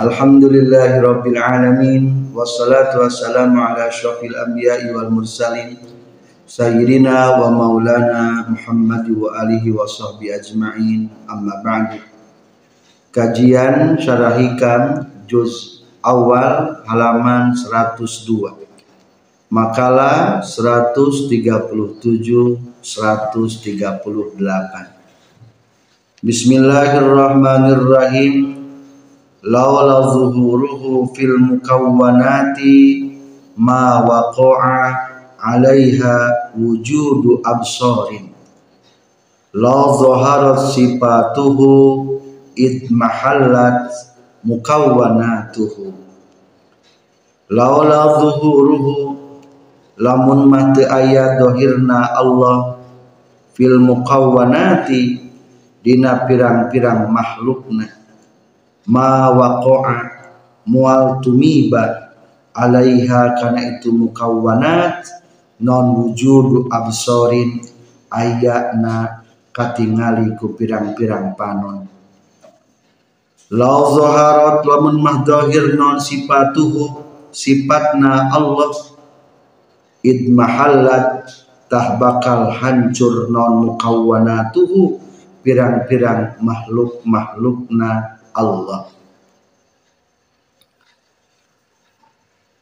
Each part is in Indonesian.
Alhamdulillahi rabbil alamin. Wassalatu wassalamu ala asyrafil anbiya'i wal mursalin. Sayyidina wa maulana Muhammad wa alihi wa sahbihi ajma'in. Amma ba'du. Kajian Syarah Hikam juz awal halaman 102 Makalah 137 138 Bismillahirrahmanirrahim Laula zuhuruhu fil mukawwanati ma waqa'a 'alaiha wujudu absarin. La zaharat sifatuhu id mahallat mukawwanatuhu. Laula zuhuruhu lamun mate ayat dohirna Allah fil muqawwanati dina pirang-pirang makhlukna ma waqa'a mual tumiba alaiha kana itu mukawwanat non wujudu absorin ayatna katingali ku pirang-pirang panon. Lau zaharat lamun mah dohir non sifatuhu sifatna Allah id mahallat tah bakal hancur non mukawwanatuhu pirang-pirang makhluk-makhlukna Allah.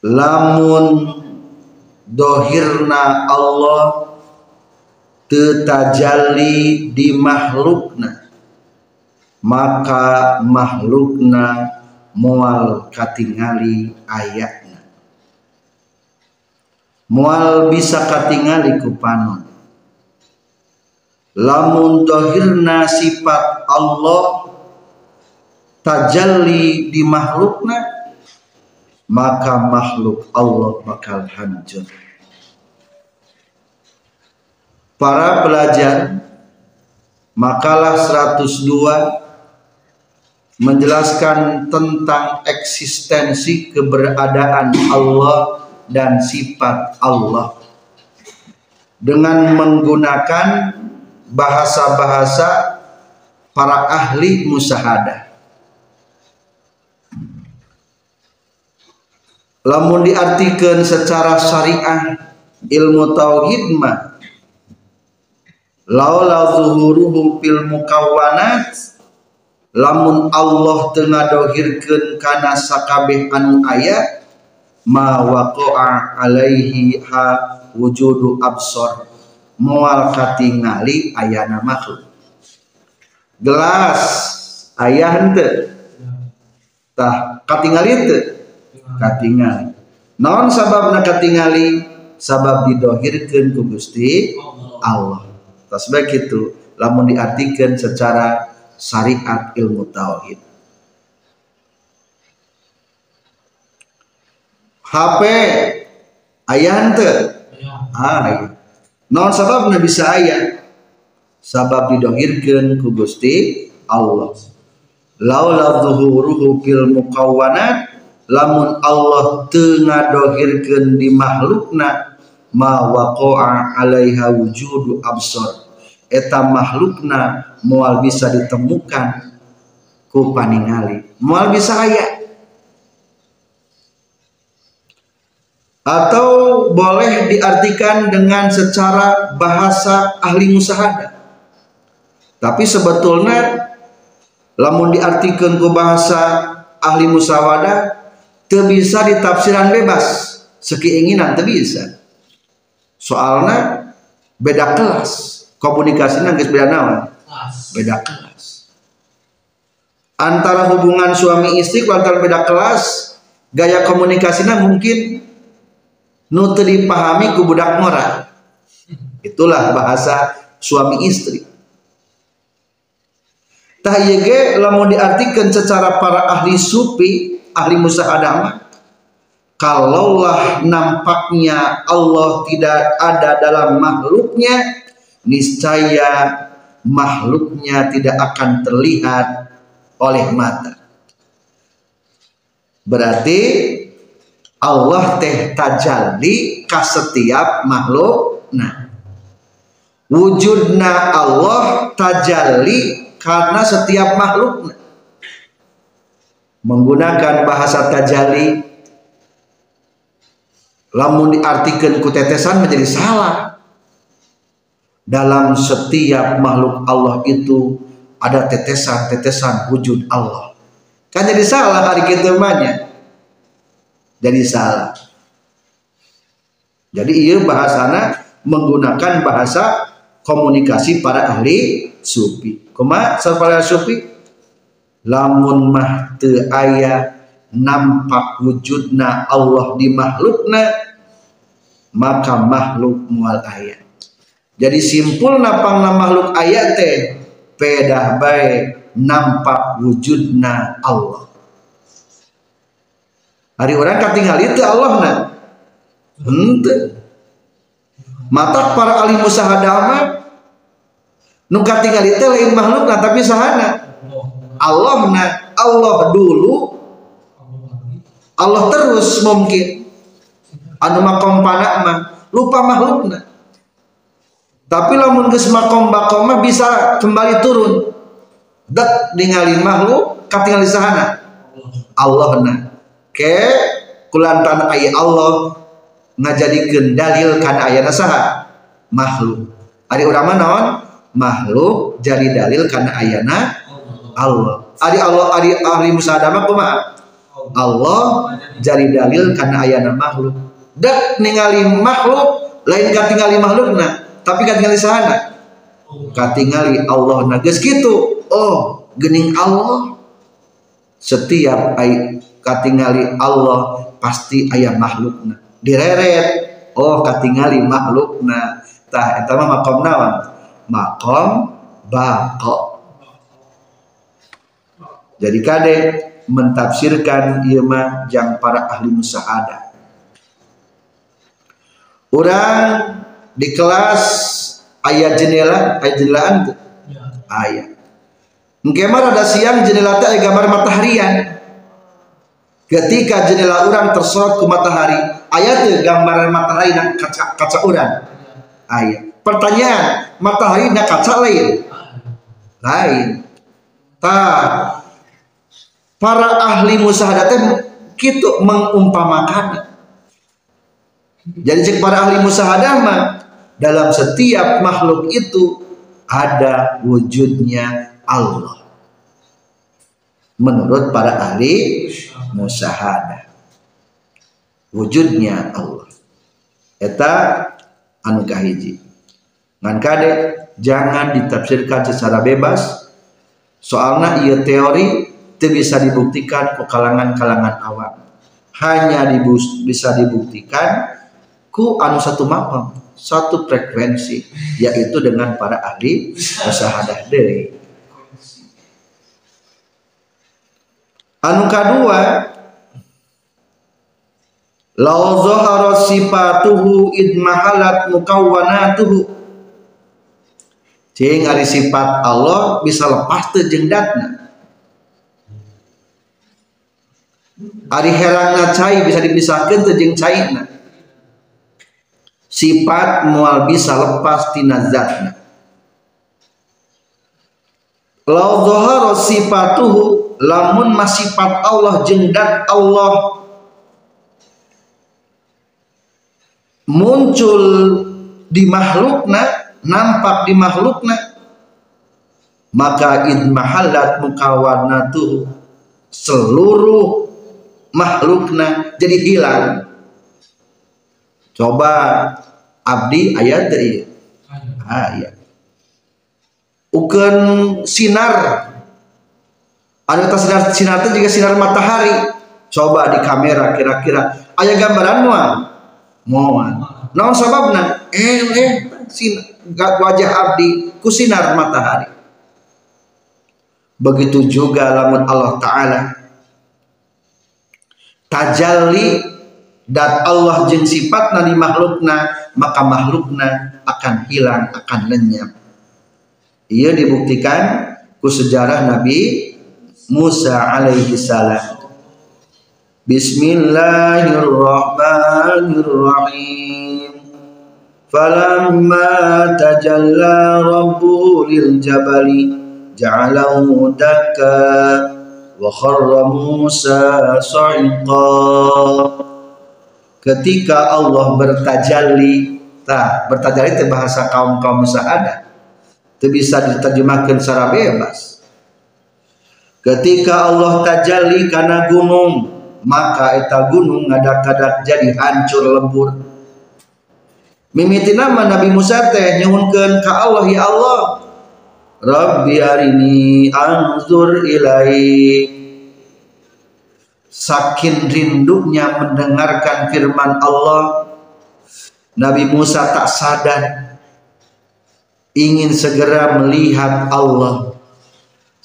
Lamun dohirna Allah tetajalli di makhlukna maka makhlukna mual katingali ayat mual bisa katingali ku panon. Lamun dohirna sifat Allah tajalli di makhlukna maka makhluk Allah bakal hancur para pelajar makalah 102 menjelaskan tentang eksistensi keberadaan Allah dan sifat Allah dengan menggunakan bahasa-bahasa para ahli musahadah. Lamun diartikan secara syariah ilmu tauhid mah laula zuhuruhu fil mukawwanat lamun Allah tengah dohirkeun kana sakabeh anu ayat ma waqa'a alaihi ha wujudu absor moal katingali ayana makhluk. Gelas ayah henteu tah katingali henteu katingali. Naon sababna katingali sabab didohirkeun ku Gusti Allah. Tas itu lamun diartikan secara syariat ilmu tauhid. HP ayah ente ah iya. non sabab bisa ayah sabab didohirkan ku Gusti Allah. Laula zuhuruhu fil muqawwanat lamun Allah tengah dohirkan di makhlukna ma waqa'a alaiha wujudu absor eta makhlukna mual bisa ditemukan ku paningali. Mual bisa ayat atau boleh diartikan dengan secara bahasa ahli musahadah tapi sebetulnya lamun diartikan ke bahasa ahli musawadah bisa ditafsiran bebas. Sekeinginan tidak bisa soalnya beda kelas. Komunikasi nangis beda nama beda kelas. Antara hubungan suami istri antara beda kelas gaya komunikasinya mungkin nu dipahami ku budak mora. Itulah bahasa suami istri. Tahyege lamun diartikan secara para ahli sufi ahli musahadamah kalaulah nampaknya Allah tidak ada dalam makhluknya niscaya makhluknya tidak akan terlihat oleh mata. Berarti Allah teh tajalli ka setiap makhluk. Nah wujudna Allah tajalli karena setiap makhluk menggunakan bahasa tajalli lamun diartikan ku tetesan menjadi salah. Dalam setiap makhluk Allah itu ada tetesan-tetesan wujud Allah. Kan jadi salah hari kita banyak jadi salah. Jadi iya bahasana menggunakan bahasa komunikasi para ahli sufi. Kuma para sufi lamun mah te ayah nampak wujudna Allah di makhlukna maka makhluk mual ayat jadi simpul napang na makhluk ayat teh pedah baik nampak wujudna Allah. Hari orang katingal itu Allah na mata para ahli musahadama nu katingal itu lain makhluk na tapi sahana Allah na Allah dulu Allah terus mungkin. Anu makom panak mah lupa makhlukna. Tapi lamun geus makom bakoma bisa kembali turun. Dek ningali makhluk katingali sahana. Allah na. Ke kulantan ayat Allah ngajadikeun dalil kana ayana saha? Makhluk. Ari urang naon? Makhluk jadi dalil kana ayana Allah. Ari Allah ari ahli musadamah kumaha? Allah. Jadi dalil karena ayana makhluk. Dak ningali makhluk lain katingali makhluk nah tapi katingali sahana. Katingali Allah geus gitu oh gening Allah. Setiap ay katingali Allah pasti ayah makhlukna. Direret. Oh katingali makhlukna. Tah eta mah makom naon? Makom bako jadi kade mentafsirkan ieu mah jang para ahli musahada. Orang di kelas ayat jendela, ayat jendelaan tuh. Ya. Ayat. Engkemar ada siang jendela teh gambar mataharian. Ketika jendela orang tersorot ke matahari, ayat tuh gambaran matahari dan kaca kaca orang. Ayat. Pertanyaan, matahari dan kaca lain? Lain. Tak para ahli musahadatnya gitu mengumpamakan. Jadi para ahli musahadah mah dalam setiap makhluk itu ada wujudnya Allah. Menurut para ahli musahadah wujudnya Allah. Eta anu kahiji. Ngan kade jangan ditafsirkan secara bebas. Soalnya ia teori itu bisa dibuktikan ke kalangan-kalangan awam. Hanya dibus, bisa dibuktikan ku anu satu mapam satu frekuensi yaitu dengan para ahli musahadah deui anu kedua Lau zahara sifatuhu idmahalat mukawwanatuhu. Cing ari sifat Allah bisa lepas teu jengdatna Ari herangna cai bisa dipisahkan tejeng cairna. Sifat mual bisa lepas tina zatna. Lau dhahara sifatuhu lamun masifat Allah jengdat Allah muncul di makhlukna nampak di makhlukna maka idmahalat mukawanatu seluruh makhlukna jadi hilang. Coba abdi ayat dari ayat uken sinar. Ada sinar sinar itu juga sinar matahari. Coba di kamera kira-kira. Ayat gambaran mual mual non sababna? Eh eh sin wajah abdi ku sinar matahari. Begitu juga lamun Allah Ta'ala tajalli dan Allah jeng sifat di makhlukna maka makhlukna akan hilang akan lenyap. Ia dibuktikan ku sejarah Nabi Musa alaihi salam. Bismillahirrahmanirrahim. Falamma tajalla rabbuhu lil jabali ja'alahu dakka kharra Musa sa'iqa ketika Allah bertajalli nah bertajalli itu bahasa kaum-kaum Musa ada. Itu bisa diterjemahkan secara bebas. Ketika Allah tajalli karena gunung maka eta gunung ngadak-kadak jadi hancur lebur mimiti nama Nabi Musa teh nyuhunkeun ka Allah ya Allah Rabbi arini anzur ilaik saking rindunya mendengarkan firman Allah Nabi Musa tak sadar ingin segera melihat Allah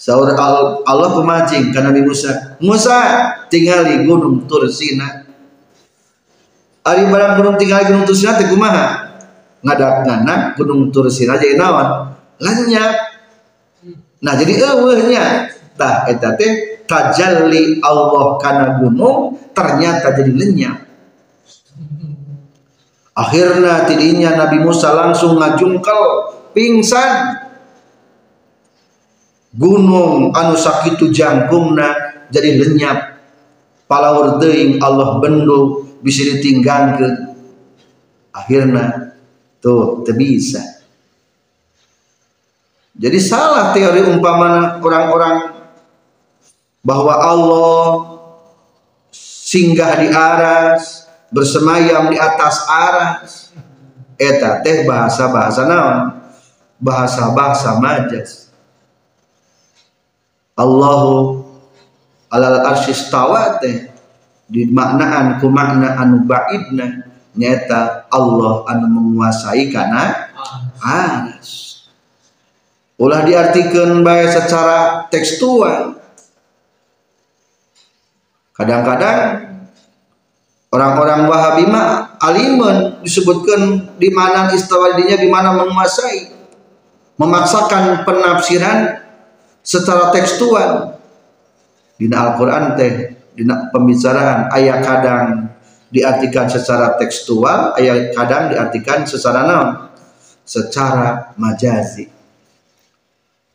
Saur Allah pemajing ke Nabi Musa. Musa tinggal di gunung Tursina. Ari barang gunung tinggal di gunung Tursina teh? Ngadak ngana gunung Tursina jadi naon? Lenyap. Nah jadi eueuhnya tah eta teh tajalli Allah kana gunung ternyata jadi lenyap. Akhirnya tidinya Nabi Musa langsung ngajungkel pingsan. Gunung anu sakitu jangkungna jadi lenyap. Palawur teuing Allah bendu bisa ditinggalkan akhirnya tuh tidak bisa jadi salah teori umpama orang-orang bahwa Allah singgah di aras bersemayam di atas aras. Eta teh bahasa-bahasa naon? Bahasa-bahasa majas. Allahu alal arsyistawa teh di maknaan ku makna anu baidna nyata Allah anu menguasai karena aras ulah diartikan baik secara tekstual. Kadang-kadang orang-orang Wahabi mah alimun disebutkan di mana istawa dinya di mana menguasai memaksakan penafsiran secara tekstual. Di Al-Quran teh di pembicaraan ayat kadang diartikan secara tekstual ayat kadang diartikan secara naon? Secara majazi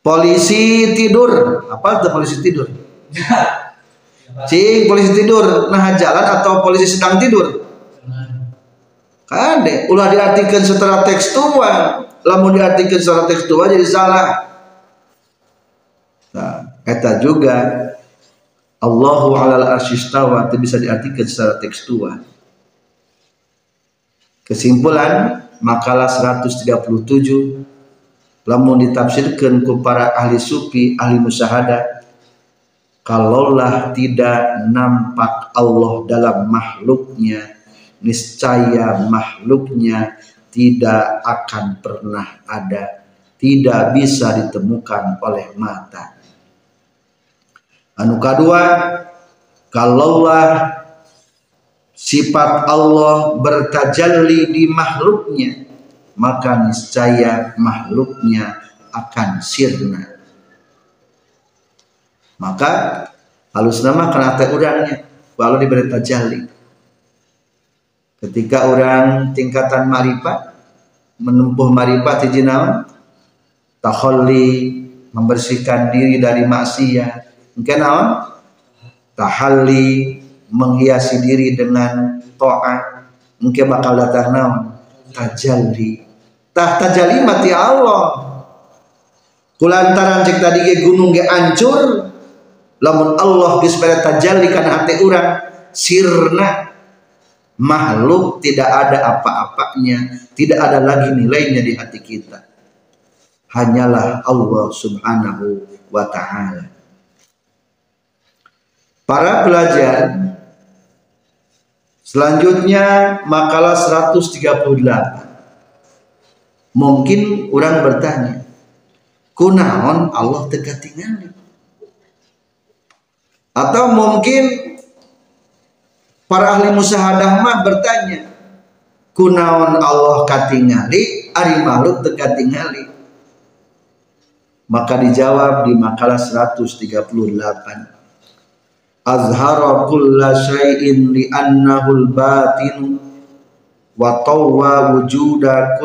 polisi tidur. Apa itu polisi tidur? Cing polisi tidur nah jalan atau polisi sedang tidur? Kade ulah diartikan secara tekstual. Lamun diartikan secara tekstual jadi salah. Nah, eta juga. Allahu alal arsyistawa itu bisa diartikan secara tekstual. Kesimpulan makalah 137 lamun ditafsirkan ku para ahli sufi, ahli musyahada kalaulah tidak nampak Allah dalam makhluknya niscaya makhluknya tidak akan pernah ada tidak bisa ditemukan oleh mata. Anu kedua kalaulah sifat Allah bertajalli di makhluknya maka niscaya makhluknya akan sirna maka halus nama karena teh urangnya kalau diberi tajalli ketika orang tingkatan marifat menempuh marifat hiji takhalli membersihkan diri dari maksiat Mungkin naon? Tahalli menghiasi diri dengan to'at. Mungkin bakal datang naon? Tajalli. Tah tajalli mati Allah. Kulantaran cek tadi ke gunung ge ancur, lamun Allah geus pada tajalli kana hati urang sirna makhluk tidak ada apa-apanya, tidak ada lagi nilainya di hati kita. Hanyalah Allah Subhanahu wa taala. Para pelajar Selanjutnya makalah 138 Mungkin orang bertanya Kunaon Allah teka tinggal atau mungkin para ahli musahadah mah bertanya kunaon Allah katingali? Ari makhluk teu katingali maka dijawab di makalah 138 azhara kulla syai'in li annahul batin wa tawwa wujuda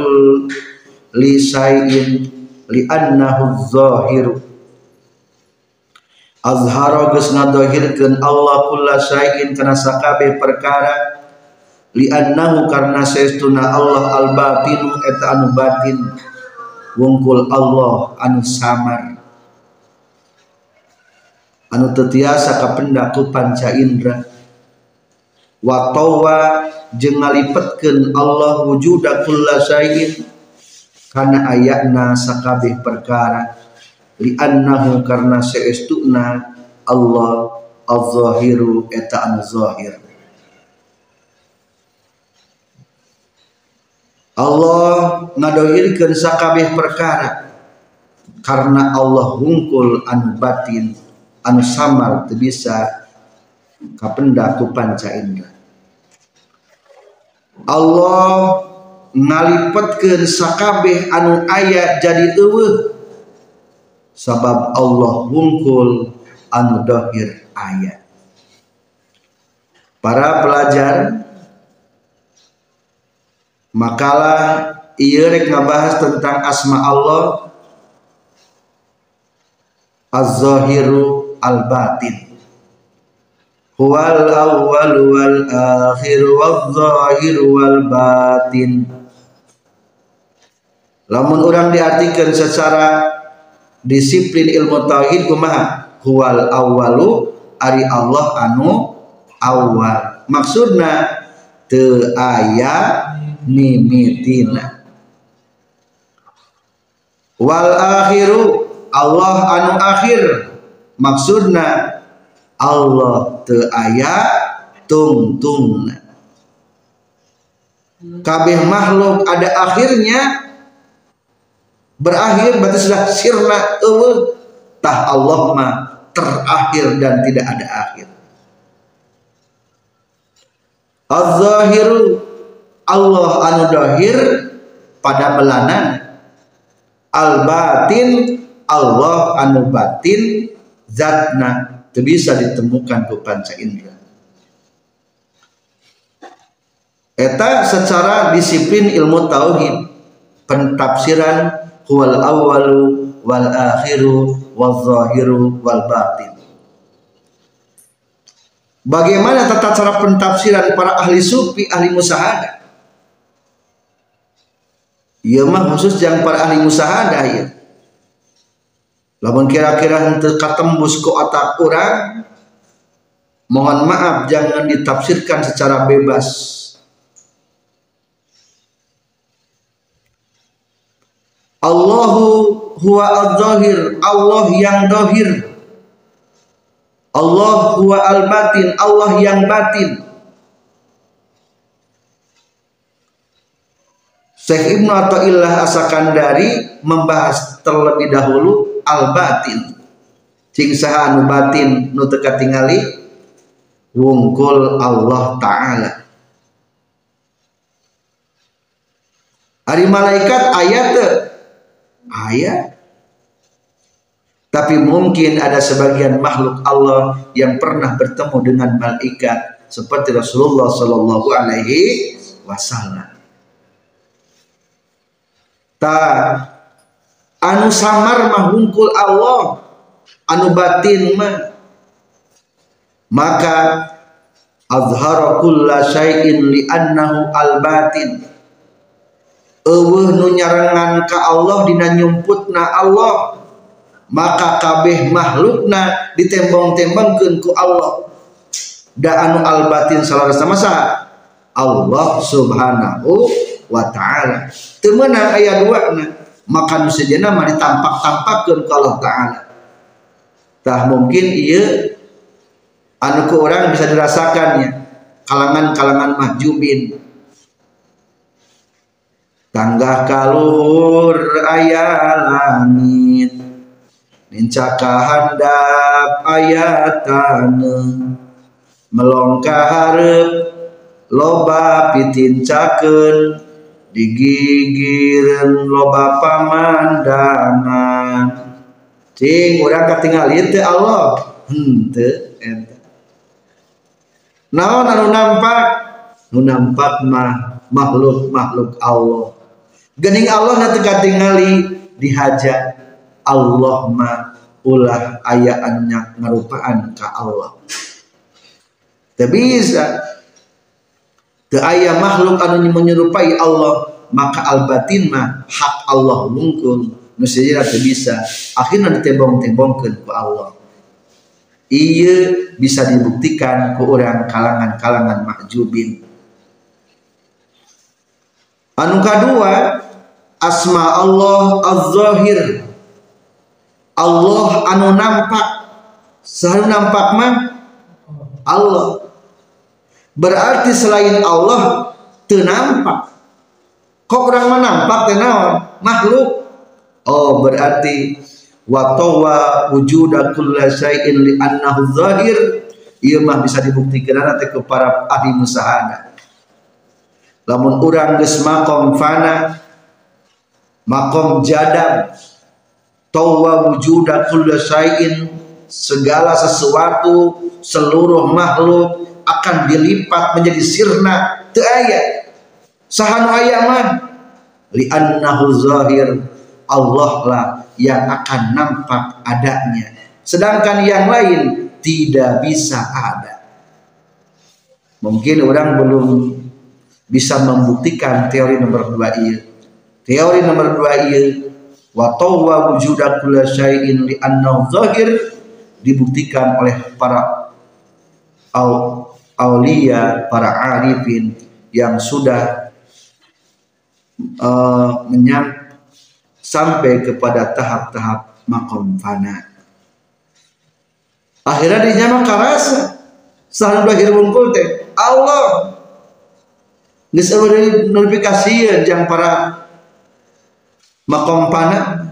kulli syai'in li annahu zahiru. Azhara geus ngadohirkeun Allah kulla syai'in kana sakabe perkara. Li annahu karna saestuna Allah al batin eta anu batin. Wungkul Allah anu samar. Anu tetiasa kapenda ku panca indra. Wa tawa jeung ngalipetkeun Allah wujuda kulla syai'in kana ayatna sakabeh perkara. Li'annahu karena seestuna Allah az-zahiru eta anu zahir Allah ngadohirkeun sakabeh perkara. Karena Allah hungkul anu batin anu samar teu bisa kapenda ku panca indra. Allah ngalipetkeun sakabeh anu aya jadi eueuh. Sabab Allah wungkul anu dohir ayat para pelajar makalah iya rek ngabahas tentang asma Allah az-zahiru al-batin. Huwal awwal wal akhir wal zahir wal batin lamun orang diartikan secara disiplin ilmu tauhid kumaha? Huwal awalu ari Allah anu awal maksudna te aya mimitina wal akhiru Allah anu akhir. Maksudna Allah te aya tungtungna. Kabeh makhluk ada akhirnya berakhir berarti sudah sirna eueuh tah Allah mah terakhir dan tidak ada akhir. Az-zahiru Allah anu dahir pada melanan al-batin Allah anu batin zatna. Itu bisa ditemukan ke panca indera. Eta secara disiplin ilmu tauhid pentafsiran huwal awwalu wal akhiru wal zahiru wal batin Bagaimana tata cara pentafsiran para ahli sufi, ahli musahadah? Iya mah khusus yang para ahli musahadah ya. Lamun kira-kira henteu katembus ku otak orang, mohon maaf jangan ditafsirkan secara bebas Allahu huwa al-zahir Allah yang dohir Allah huwa al-batin Allah yang batin. Syekh Ibnu Athaillah Asakandari membahas terlebih dahulu al-batin. Cing saha anu batin nu teu katingali? Wungkul Allah taala. Ari malaikat ayat ayat tapi mungkin ada sebagian makhluk Allah yang pernah bertemu dengan malaikat seperti Rasulullah Shallallahu Alaihi Wasallam. Ta anu samar mah hungkul Allah, anu batin mah. Maka azhara kulla syai'in li annahu al batin eueuh nu nyarengan ka Allah dina nyumputna Allah maka kabeh makhlukna ditembong-tembongkeun ku Allah. Da anu al batin salarasa masa Allah subhanahu wa ta'ala. Teu meunang aya duana maka nu sejenna mah ditampak-tampakkeun ku Allah taala. Tah mungkin ieu anu ku orang bisa dirasakannya kalangan-kalangan mahjubin tangga kalur ayah langit nincaka handap ayatan melongka harap loba pitincakeun digigireun loba pamandangan cing urang katingal ieu Allah. Henteu eta. Naon anu nampak? Nampak mah makhluk-makhluk Allah gening Allah nanti katingali dihaja Allah mah ulah ayaannya ngarupaan ka Allah. Teu bisa. Teu aya makhluk anu menyerupai Allah maka al batin mah hak Allah mungkul. Nu teu bisa. Akhirnya ditembong-tembongkeun ku Allah. Iya bisa dibuktikan ku orang kalangan-kalangan mahjubin anu kedua asma Allah az-zahir. Allah anu nampak. Selalu nampak mah Allah. Berarti selain Allah tenampak kok orang menampak tenawan makhluk. Oh berarti watawa wujuda kulla syai'in li annahu zahir. Ieu mah bisa dibuktikan nanti ke para ahli musahada lamun urang geus makom fana makom jadab tawa wujuda kulla syai'in segala sesuatu seluruh makhluk akan dilipat menjadi sirna teu aya sahanu aya mah. Li annahu zahir Allah lah yang akan nampak adanya. Sedangkan yang lain tidak bisa ada. Mungkin orang belum bisa membuktikan teori nomor dua ini teori nomor dua ini wa tawwa wujuda kulla syai'in li annahu zahir dibuktikan oleh para aulia, para arifin yang sudah uh, sampai kepada tahap-tahap makom fana. Akhirnya dinyaman karasa. Wungkul teh Allah. Geus notifikasi yang para makom fana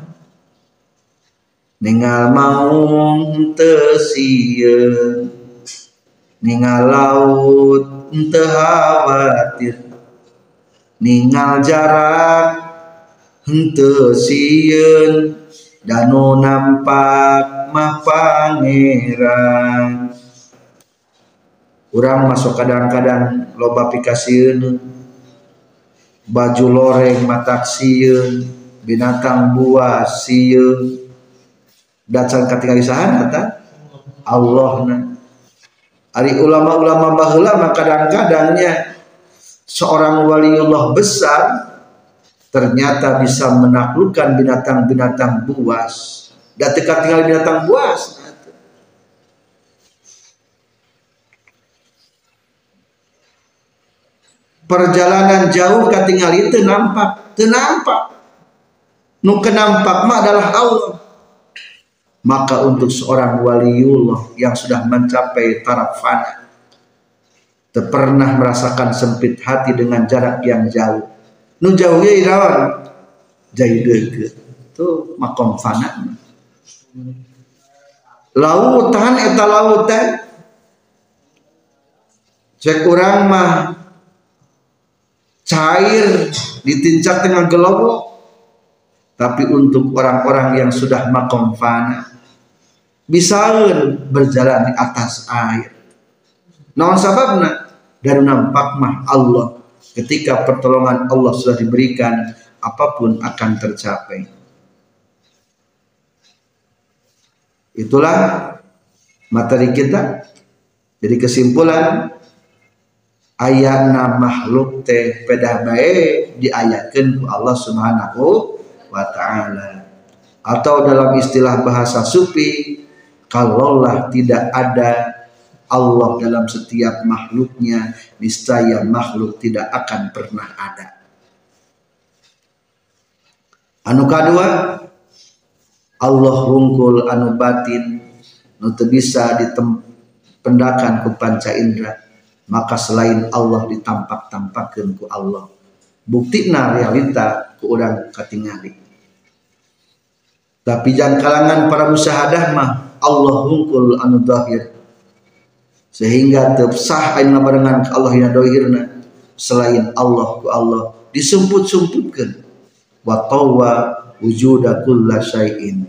ningal maung tesieun ningal laut teu khawatir. Ningal jarak henteu danu nampak mah pangeran. Urang masuk kadang-kadang loba pikasieun baju loreng matak sieun binatang buas sieun datang ketika isahan kata Allah na ulama-ulama baheula mah kadang-kadangnya seorang waliullah besar ternyata bisa menaklukkan binatang-binatang buas. Dan tinggal binatang buas. Perjalanan jauh ketinggal itu nampak, itu nampak. Nu kenampak mah adalah Allah. Maka untuk seorang waliullah yang sudah mencapai taraf fana pernah merasakan sempit hati dengan jarak yang jauh. Nu jauhnya irawan. Dege itu makom fana. Lautan eta lautan. Cek orang mah cair ditincak dengan gelobo tapi untuk orang-orang yang sudah makom fana bisa berjalan di atas air. Naon sababna dari nampak mah Allah ketika pertolongan Allah sudah diberikan apa pun akan tercapai. Itulah materi kita. Jadi kesimpulan ayatna makhluk teh pedah bae diayatkan ku Allah Subhanahu wa taala. Atau dalam istilah bahasa sufi kalaulah tidak ada Allah dalam setiap makhluknya niscaya makhluk tidak akan pernah ada anu kedua Allah rungkul anu batin nu bisa ditempendakan ku panca indera maka selain Allah ditampak-tampakkan ku Allah bukti na realita ku orang katingali. Tapi jangan kalangan para musyahadah mah Allah hungkul anu dahir sehingga tersah aina barengan Allah yang dohirna. Selain Allah ku Allah disumput-sumputkan wa tawwa wujuda kulla syai'in.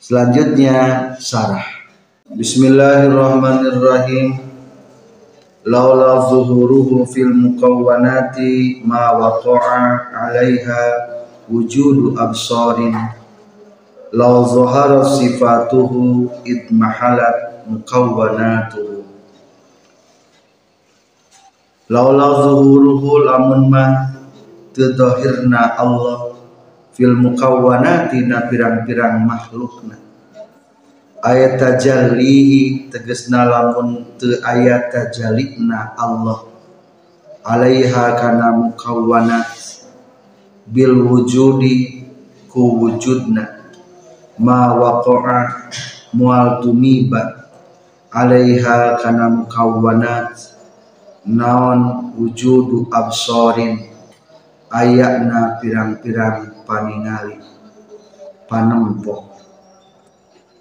Selanjutnya sarah. Bismillahirrahmanirrahim laula zuhuruhu fil mukawwanati ma waqa'a 'alaiha wujudu absarin. Law zahara sifatuhu id mahalat mukawwanatuhu laula zuhuruhu lamun ma tadhahirna Allah fil mukawwanati na pirang-pirang makhlukna ayat tajallihi tegesna lamun teu ayat tajallina Allah. Alaiha kana mukawwanat bil wujudi ku wujudna. Ma waqa'a mual tumiba. Alaiha kana mukawwanat naon wujudu absorin. Ayakna pirang-pirang paningali panempo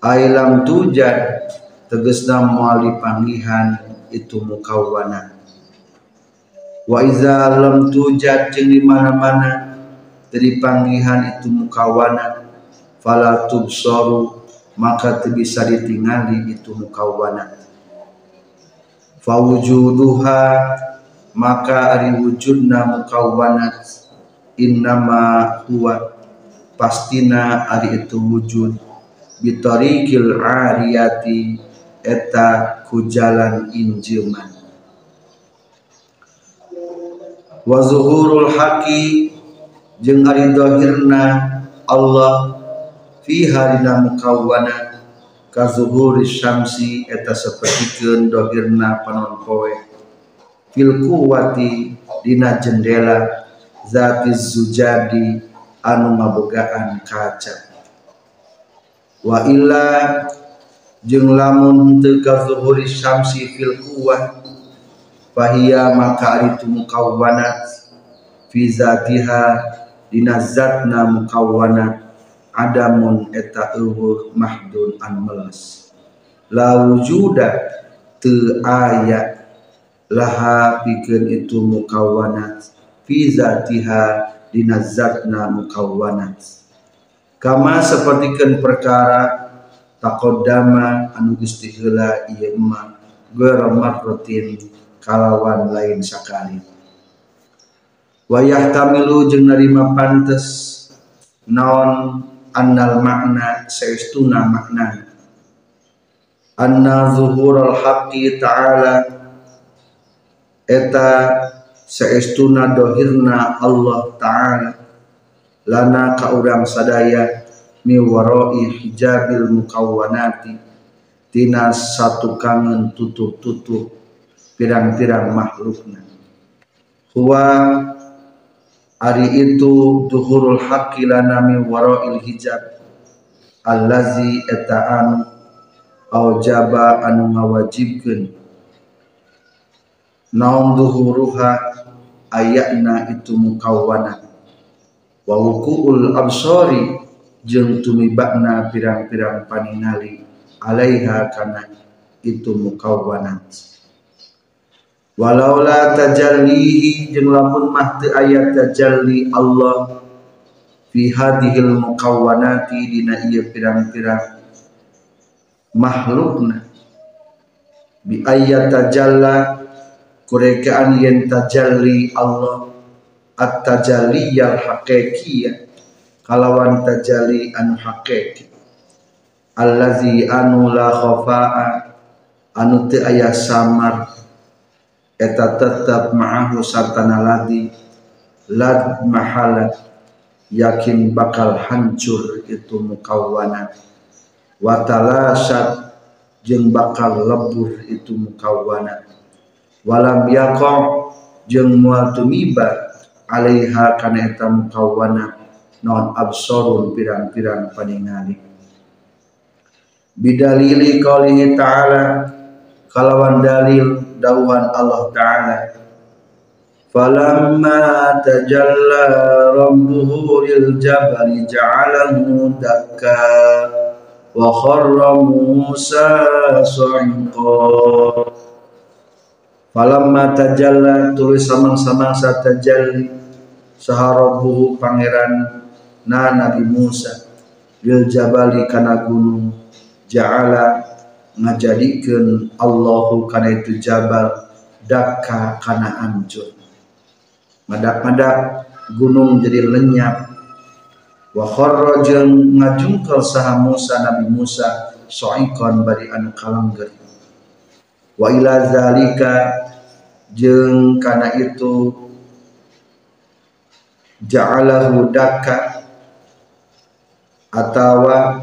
ailam tujad tegesna muali panggihan itu mukawwanat wa iza lam tujad jeung di mana-mana dari panggihan itu mukawanat fala tubsaru maka tu bisa ditingali itu mukawwanat fawujuduha maka ari wujudna mukawwanat innama huwa pastina ari itu wujud bitarikil ariyati eta kujalan injeman wa zuhurul haqi jeung ari dohirna Allah fiha dina mukawwana ka zuhuri syamsi eta sapertikeun dohirna panon poe fil kuwati dina jendela zati zujadi anu mabogaan kaca wa illa jeung lamun teu ka zuhuri syamsi fil kuwah fahiya maka ari tu mukawwanat fi zatiha dina zatna mukawwanat adamun eta eueuh mahdun an meles. La wujuda teu aya laha pikeun itu mukawwanat fi zatiha dina zatna mukawwanat kama sapertikeun perkara taqaddama anu geus heula ieu mah marratin kalawan lain sakali. Wa yahtamilu jeung narima pantes naon annal makna saestuna makna. Anna zuhurul haqqi ta'ala eta saestuna dohirna Allah ta'ala lana ka urang sadaya mi warai hijabil mukawwanati. Tina satu kangen tutup-tutup pirang-pirang makhlukna. Huwa Ari itu duhurul haqqi lana min warail hijab. Allazi eta'an aujaba anu ngawajibkeun. Naum duhuruha ayatna itu mukawwana wa wukuul absari jeung tumibakna pirang-pirang paningali alaiha kana itu mukawwanat. Walaula tajallihi jeung lamun mah teu aya tajalli Allah fi hadhil muqawwanati dina ieu pirang-pirang makhlukna. Bi ayat tajalla kurekaan yen tajalli Allah at tajalliyal haqiqiyah kalawan tajalli anu haqiqi allazi anu la khafa'a anu teu aya samar. Eta tetap ma'ahu sartana ladi lad mahala yakin bakal hancur itu mukawwana watalasat jeng bakal lebur itu mukawwana walam yakom jeng mual tumiba alaiha kana eta mukawwana non absorun pirang-pirang paningali bidalili qaulihi ta'ala kalawan dalil dauhan Allah Ta'ala. Falamma tajalla rabbuhu lil jabali ja'alahu dakka wa kharra Musa sa'iqa falamma tajalla tulis samang-samang satajalli saharabuhu pangeran na Nabi Musa lil jabali kana gunung ja'ala ngajadikeun Allahu kana itu jabal dakka kana hancur. Madak-madak gunung jadi lenyap. Wa kharra saha Musa Nabi Musa soikon bari anu kalangger wa ila zalika jeung kana itu ja'alahu dakka atawa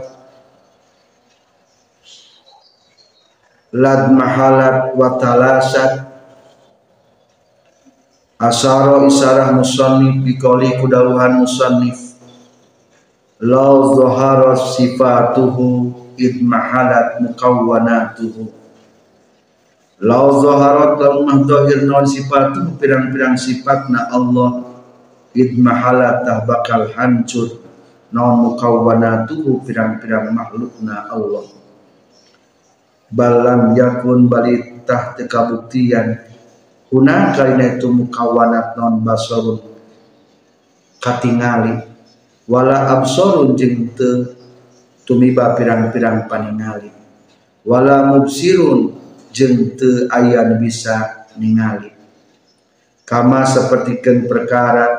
lad mahalat wa talasat asaro isarah musannif bikoli kudauhan musannif. Law zahara sifatuhu id mahalat law zaharat lamah dohir non sifatuhu pirang-pirang sifatna Allah id mahalat bakal hancur. Naon mukawwanatuhu pirang-pirang makhlukna Allah. Balam yakun balitah tekabuktian. Kuna kalina itu mukawanat non basarun katingali. Wala absorun jeung teu tumiba pirang-pirang paningali. Wala mubsirun jeung teu aya bisa ningali. Kama sapertikeun perkara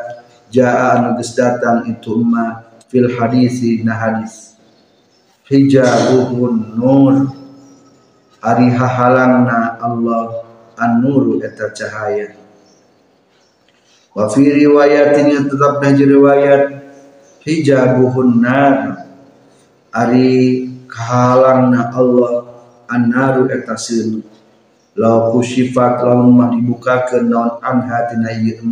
jaa anu datang itu ma fil hadisi na hadis. Hijabuhun nur. Ari hahalangna Allah an-nuru eta cahaya. Wa fi riwayatin tetap na riwayat hijabuhun nar. Ari kahalangna Allah an-naru eta sinu law kusifat lamun mah dibukakeun naon anha tina ieu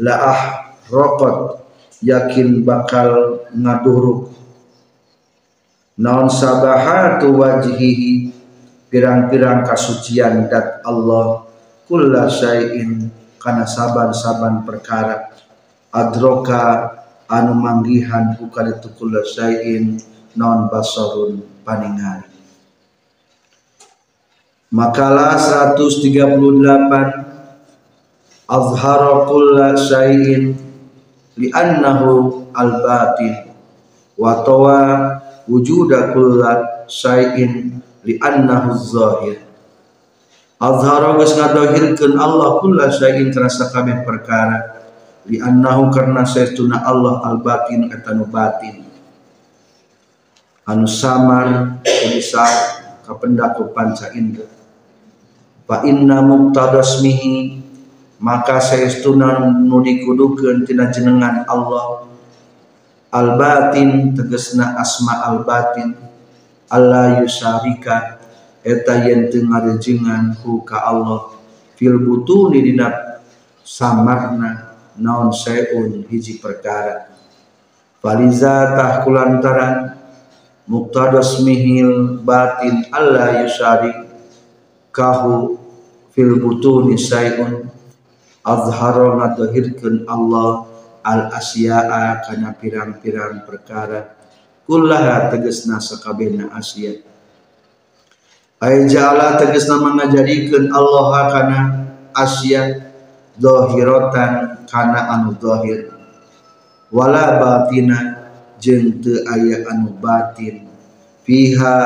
la ah rokot yakin bakal ngaduruk. Naon sabahatu wajhihi pirang-pirang kasucian dat Allah kulla syai'in kana saban-saban perkara. Adroka anu manggihan bukan itu kulla syai'in non basarun paningali makalah 138 azhara kulla syai'in li'annahu al-batin wa tawa wujuda syai'in li'annahu zahir. Azhara geus ngadahirkeun Allah kulla syai'in terasa kabeh perkara. Li'annahu karna saestuna Allah al-batin eta nu batin. Anu samar bisa kapendaku panca fa inna muqtadasmihi maka saestuna nu dikudukeun tina jenengan Allah. Al batin tegesna asma al batin. Allah yusarika eta yen teu ngarejengan ku ka Allah. Fil butuni dina samarna naon saeun hiji perkara. Faliza tah kulantaran muqtadasmihil batin Allah yusarik kahu fil butuni sayun azharo ngadahirkeun Allah al asya'a kana pirang-pirang perkara. Kullaha tegesna sakabehna asya. Ay ja'ala tegesna mangajadikeun Allah kana asya zahiratan kana anu zahir wala batina jeung teu aya anu batin. Fiha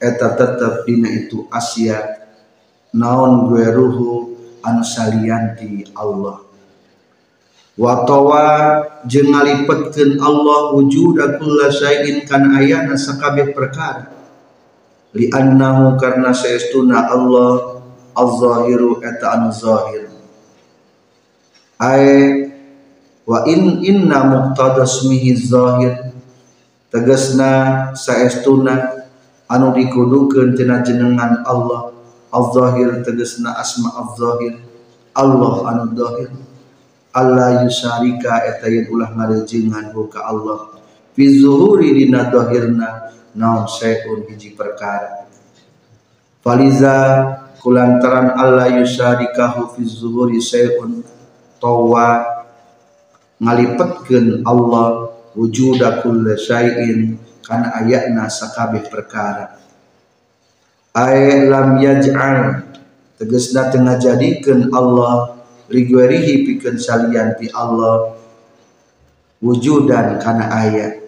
eta tetep dina itu asya naon gue ruhu anu salianti Allah. Watawa jeung ngalipetkeun Allah wujuda kulla syai'in kana ayana sakabeh perkara. Li annahu karna saestuna Allah az-zahiru eta anu zahir. Ay wa in inna muqtadasmihi zahir. Tegasna saestuna anu dikudukeun tina jenengan Allah. Al-zahir tegesna asma al-zahir Allah anu zahir. Allah yusarika eta yen ulah ngarejengan ka Allah. Fi zuhuri dina zahirna naon sayun hiji perkara. Faliza kulantaran Allah yusarikahu fi zuhuri sayun tawa ngalipetkeun Allah wujuda kulli syai'in kana ayatna sakabeh perkara. Ay lam yaj'al. Tegasna tengah jadikeun Allah. Ligwarihi pikeun salian ti Allah. Wujudan kana ayat.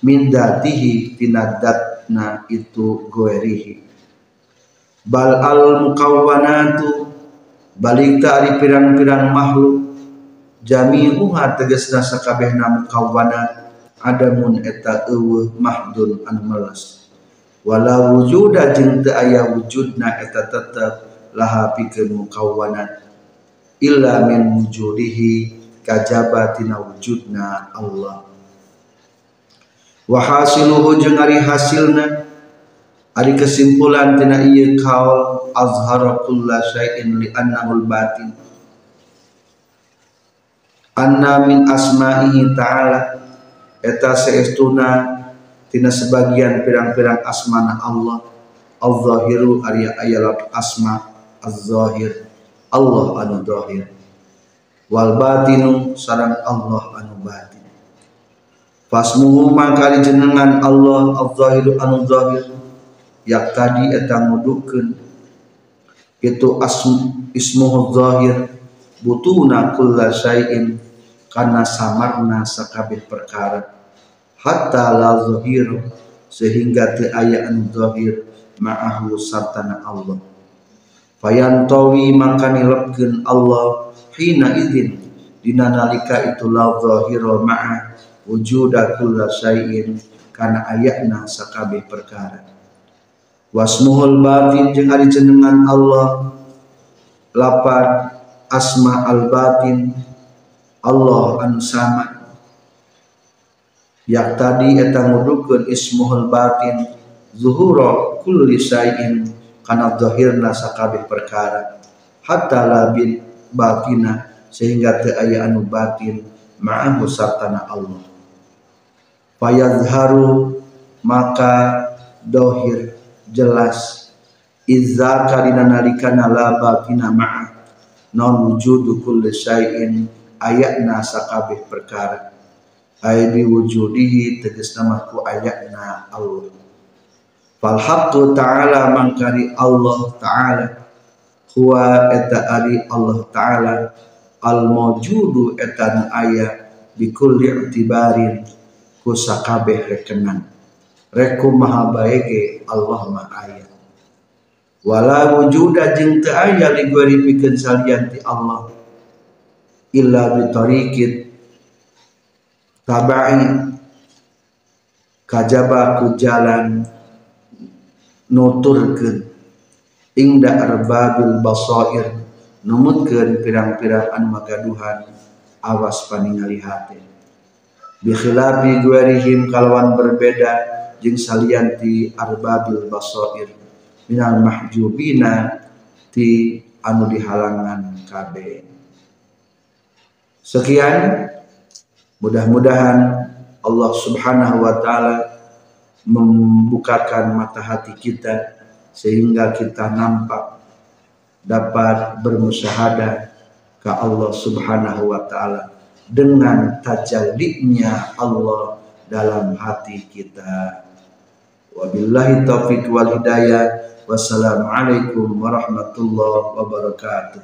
Min datihi tinadatna itu goerihi. Bal al mukawwanatu. Balik ari pirang-pirang makhluk. Jami'uha tegasna sakabehna mukawwanat adamun eta eueuh mahdun anu melas wala wujuda jeung teu aya wujudna eta tetep laha pikeun mukawwanat illa min wujudihi kajaba tina wujudna Allah. Wa hasiluhu jeung ari hasilna ari kesimpulan tina ieu kaul azhara kulla syai'in li annahu batin. Anna min asma'ihi ta'ala eta seestuna tina sebagian pirang-pirang asmana Allah. Al-zahiru arya ayalat asma az-zahir Allah anu zahir. Wal batinu sarang Allah anu batin. Fasmuhu maka jenengan Allah al-zahiru anu zahir. Yak tadi eta ngudukeun itu asm ismuhu zahir. Butuna kulla syai'in karena samarna sakabeh perkara. Hatta la zahir sehingga teu aya anu zahir ma'ahu sartana Allah. Fayantawi maka nilepkeun Allah hina idzin dina nalika itu la zahira ma'a wujuda kulla syai'in kana ayatna sakabeh perkara. Wasmuhul batin jeung ari jenengan Allah lapan asma al batin Allah anu sama. Yak tadi eta ngudukeun ismuhul batin zuhura kulli syai'in kana zahirna sakabeh perkara. Hatta labin batina sehingga teu aya anu batin ma'ahu sartana Allah. Fayazharu maka dohir jelas. Izzaka dina nalikana la batina ma'a non wujudu kulli syai'in ayatna sakabeh perkara. Ay bi wujudihi tegasna ku ayatna Allah. Fal haqqu ta'ala mangkari Allah ta'ala. Huwa eta ari Allah ta'ala. Al mawjudu etan aya bi kulli i'tibarin. Ku sakabeh rekenan. Reku maha baege Allah ma aya. Wala wujuda jeung teu aya li pikeun salian ti Allah illa bi tariqit tabai kajaba ku jalan nuturkeun. Ingda arbabil basair. Numutkeun pirang-pirang anu magaduhan awas paningali hate bi khilafi guarihim kalawan berbeda jeung salianti arbabil basair. Minal mahjubina ti anu dihalangan kabeh sekian Mudah-mudahan Allah Subhanahu wa taala membukakan mata hati kita sehingga kita nampak dapat bermusyahadah ke Allah Subhanahu wa taala dengan tajallinya Allah dalam hati kita. Wabillahi taufik wal hidayah. Wassalamualaikum warahmatullahi wabarakatuh.